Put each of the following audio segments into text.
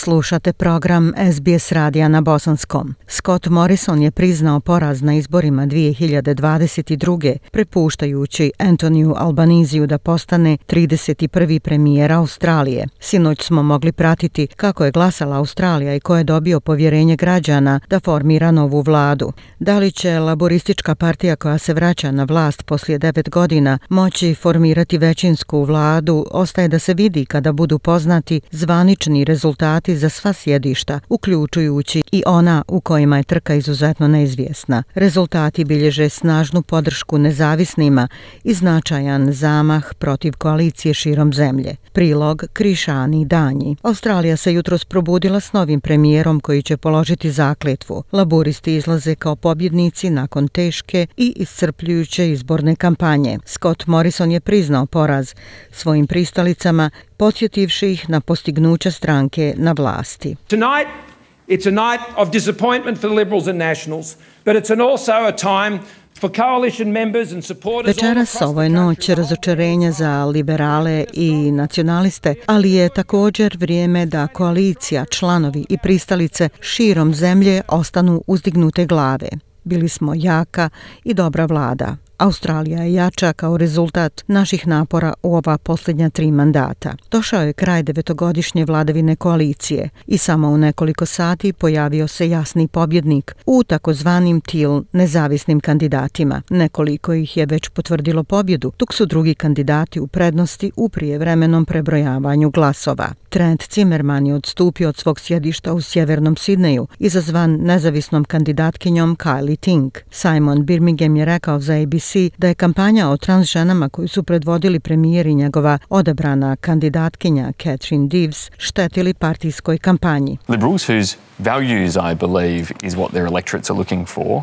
Slušate program SBS radija na Bosanskom. Scott Morrison je priznao poraz na izborima 2022. prepuštajući Antoniju Albaniziju da postane 31. premijer Australije. Sinoć smo mogli pratiti kako je glasala Australija i ko je dobio povjerenje građana da formira novu vladu. Da li će laboristička partija koja se vraća na vlast poslije 9 godina moći formirati većinsku vladu, ostaje da se vidi kada budu poznati zvanični rezultati rezultati za sva sjedišta, uključujući i ona u kojima je trka izuzetno neizvjesna. Rezultati bilježe snažnu podršku nezavisnima i značajan zamah protiv koalicije širom zemlje. Prilog Krišani Danji. Australija se jutros probudila s novim premijerom koji će položiti zakletvu. Laboristi izlaze kao pobjednici nakon teške i iscrpljujuće izborne kampanje. Scott Morrison je priznao poraz svojim pristalicama podsjetivši ih na postignuće stranke na vlasti. Tonight it's a night of disappointment for the Liberals and Nationals, but it's an also a time Večeras ovo je noć razočarenja za liberale i nacionaliste, ali je također vrijeme da koalicija, članovi i pristalice širom zemlje ostanu uzdignute glave. Bili smo jaka i dobra vlada, Australija je jača kao rezultat naših napora u ova posljednja tri mandata. Došao je kraj devetogodišnje vladavine koalicije i samo u nekoliko sati pojavio se jasni pobjednik u takozvanim TIL nezavisnim kandidatima. Nekoliko ih je već potvrdilo pobjedu, dok su drugi kandidati u prednosti u prijevremenom prebrojavanju glasova. Trent Zimmerman je odstupio od svog sjedišta u sjevernom Sidneju, izazvan nezavisnom kandidatkinjom Kylie Tink. Simon Birmingham je rekao za ABC da je kampanja o trans ženama koju su predvodili premijer i njegova odabrana kandidatkinja Catherine Deves štetili partijskoj kampanji. Liberals whose values I believe is what their electorates are looking for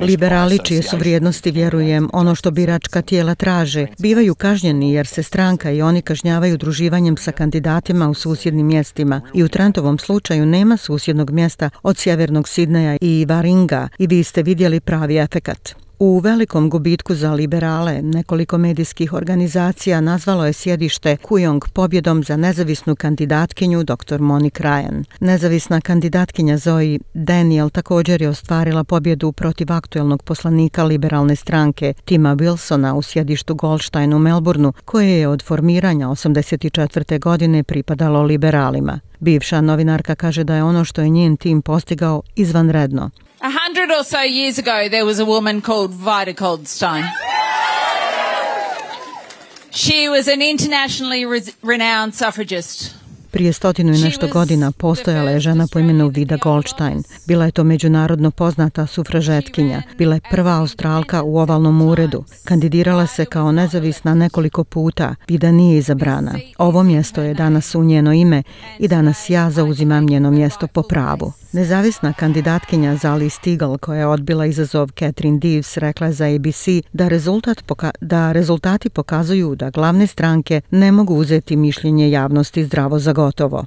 Liberali čije su vrijednosti, vjerujem, ono što biračka tijela traže, bivaju kažnjeni jer se stranka i oni kažnjavaju druživanjem sa kandidatima u susjednim mjestima i u Trentovom slučaju nema susjednog mjesta od sjevernog Sidneja i Varinga i vi ste vidjeli pravi efekat. U velikom gubitku za liberale nekoliko medijskih organizacija nazvalo je sjedište Kujong pobjedom za nezavisnu kandidatkinju dr. Monik Ryan. Nezavisna kandidatkinja Zoe Daniel također je ostvarila pobjedu protiv aktuelnog poslanika liberalne stranke Tima Wilsona u sjedištu Goldstein u Melbourneu, koje je od formiranja 84. godine pripadalo liberalima. Bivša novinarka kaže da je ono što je njen tim postigao izvanredno. A hundred or so years ago, there was a woman called Vita Coldstein. She was an internationally re renowned suffragist. Prije stotinu i nešto godina postojala je žena po imenu Vida Goldstein. Bila je to međunarodno poznata sufražetkinja. Bila je prva australka u ovalnom uredu. Kandidirala se kao nezavisna nekoliko puta. Vida nije izabrana. Ovo mjesto je danas u njeno ime i danas ja zauzimam njeno mjesto po pravu. Nezavisna kandidatkinja Zali Stigl koja je odbila izazov Catherine Deves rekla za ABC da, rezultat poka da rezultati pokazuju da glavne stranke ne mogu uzeti mišljenje javnosti zdravo za gotovo.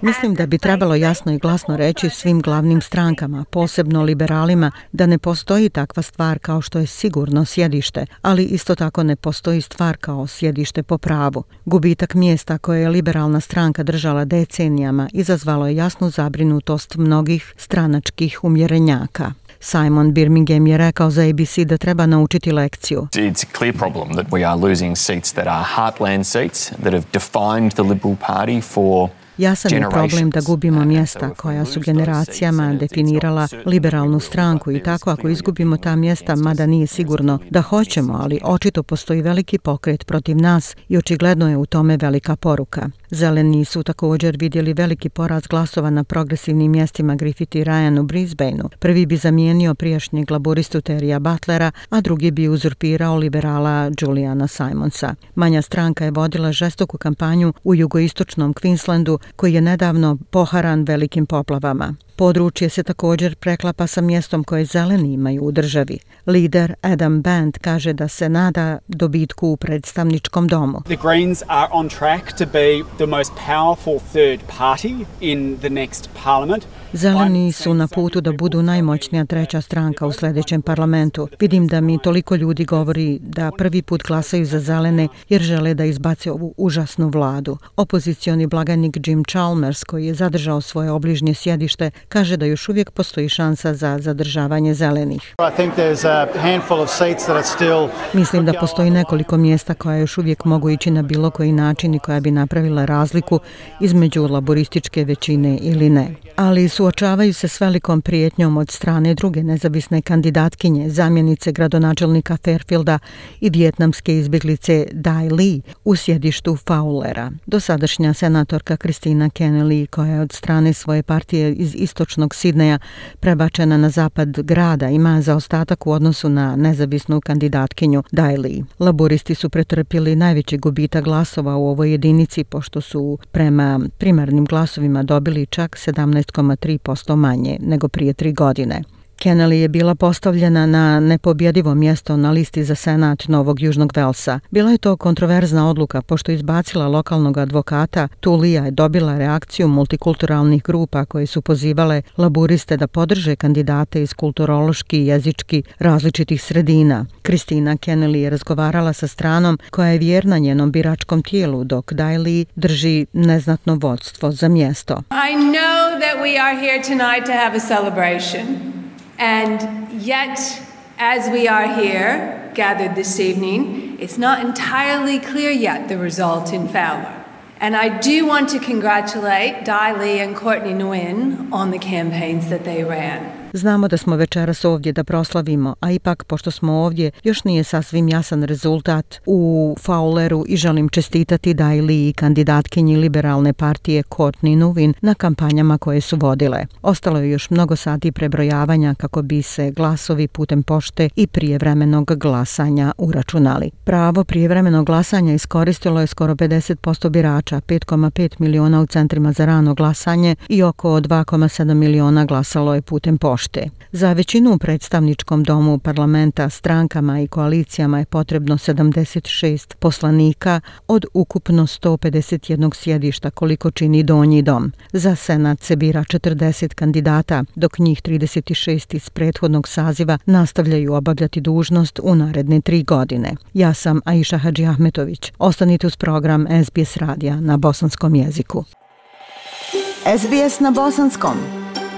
Mislim da bi trebalo jasno i glasno reći svim glavnim strankama, posebno liberalima, da ne postoji takva stvar kao što je sigurno sjedište, ali isto tako ne postoji stvar kao sjedište po pravu. Gubitak mjesta koje je liberalna stranka držala decenijama izazvalo je jasnu zabrinutost mnogih stranačkih umjerenjaka. Simon Birmingham je rekao za ABC da treba naučiti lekciju. It's a clear problem that we are losing seats that are heartland seats that have defined the Liberal Party for Jasan je problem da gubimo mjesta koja su generacijama definirala liberalnu stranku i tako ako izgubimo ta mjesta, mada nije sigurno da hoćemo, ali očito postoji veliki pokret protiv nas i očigledno je u tome velika poruka. Zeleni su također vidjeli veliki poraz glasova na progresivnim mjestima Griffith i Ryan u Brisbaneu. Prvi bi zamijenio prijašnjeg laboristu Terija Butlera, a drugi bi uzurpirao liberala Juliana Simonsa. Manja stranka je vodila žestoku kampanju u jugoistočnom Queenslandu koji je nedavno poharan velikim poplavama. Područje se također preklapa sa mjestom koje zeleni imaju u državi. Lider Adam Band kaže da se nada dobitku u predstavničkom domu. The Greens are on track to be the most powerful third party in the next parliament. Zeleni su na putu da budu najmoćnija treća stranka u sljedećem parlamentu. Vidim da mi toliko ljudi govori da prvi put glasaju za zelene jer žele da izbace ovu užasnu vladu. Opozicioni blagajnik Jim Chalmers koji je zadržao svoje obližnje sjedište kaže da još uvijek postoji šansa za zadržavanje zelenih. Mislim da postoji nekoliko mjesta koja još uvijek mogu ići na bilo koji način i koja bi napravila razliku između laborističke većine ili ne. Ali suočavaju se s velikom prijetnjom od strane druge nezavisne kandidatkinje, zamjenice gradonačelnika Fairfielda i vjetnamske izbjeglice Dai Li u sjedištu Fowlera. Dosadašnja senatorka Kristina Kennelly, koja je od strane svoje partije iz istočnog Sidneja prebačena na zapad grada, ima zaostatak u odnosu na nezavisnu kandidatkinju Daily. Laboristi su pretrpili najveći gubitak glasova u ovoj jedinici, pošto su prema primarnim glasovima dobili čak 17,3% manje nego prije tri godine. Kennelly je bila postavljena na nepobjedivo mjesto na listi za senat Novog Južnog Velsa. Bila je to kontroverzna odluka, pošto izbacila lokalnog advokata, Tulija je dobila reakciju multikulturalnih grupa koje su pozivale laburiste da podrže kandidate iz kulturološki i jezički različitih sredina. Kristina Kennelly je razgovarala sa stranom koja je vjerna njenom biračkom tijelu, dok Daily drži neznatno vodstvo za mjesto. I know that we are here tonight to have a celebration. And yet, as we are here gathered this evening, it's not entirely clear yet the result in Fowler. And I do want to congratulate Dai Lee and Courtney Nguyen on the campaigns that they ran. Znamo da smo večeras ovdje da proslavimo, a ipak pošto smo ovdje, još nije sasvim jasan rezultat u Fowleru i želim čestitati Dajli i kandidatkinji liberalne partije Courtney Nuvin na kampanjama koje su vodile. Ostalo je još mnogo sati prebrojavanja kako bi se glasovi putem pošte i prijevremenog glasanja uračunali. Pravo prijevremenog glasanja iskoristilo je skoro 50% birača, 5,5 miliona u centrima za rano glasanje i oko 2,7 miliona glasalo je putem pošte pošte. Za većinu u predstavničkom domu parlamenta, strankama i koalicijama je potrebno 76 poslanika od ukupno 151 sjedišta koliko čini donji dom. Za senat se bira 40 kandidata, dok njih 36 iz prethodnog saziva nastavljaju obavljati dužnost u naredne tri godine. Ja sam Aisha Hadži Ahmetović. Ostanite uz program SBS radija na bosanskom jeziku. SBS na bosanskom.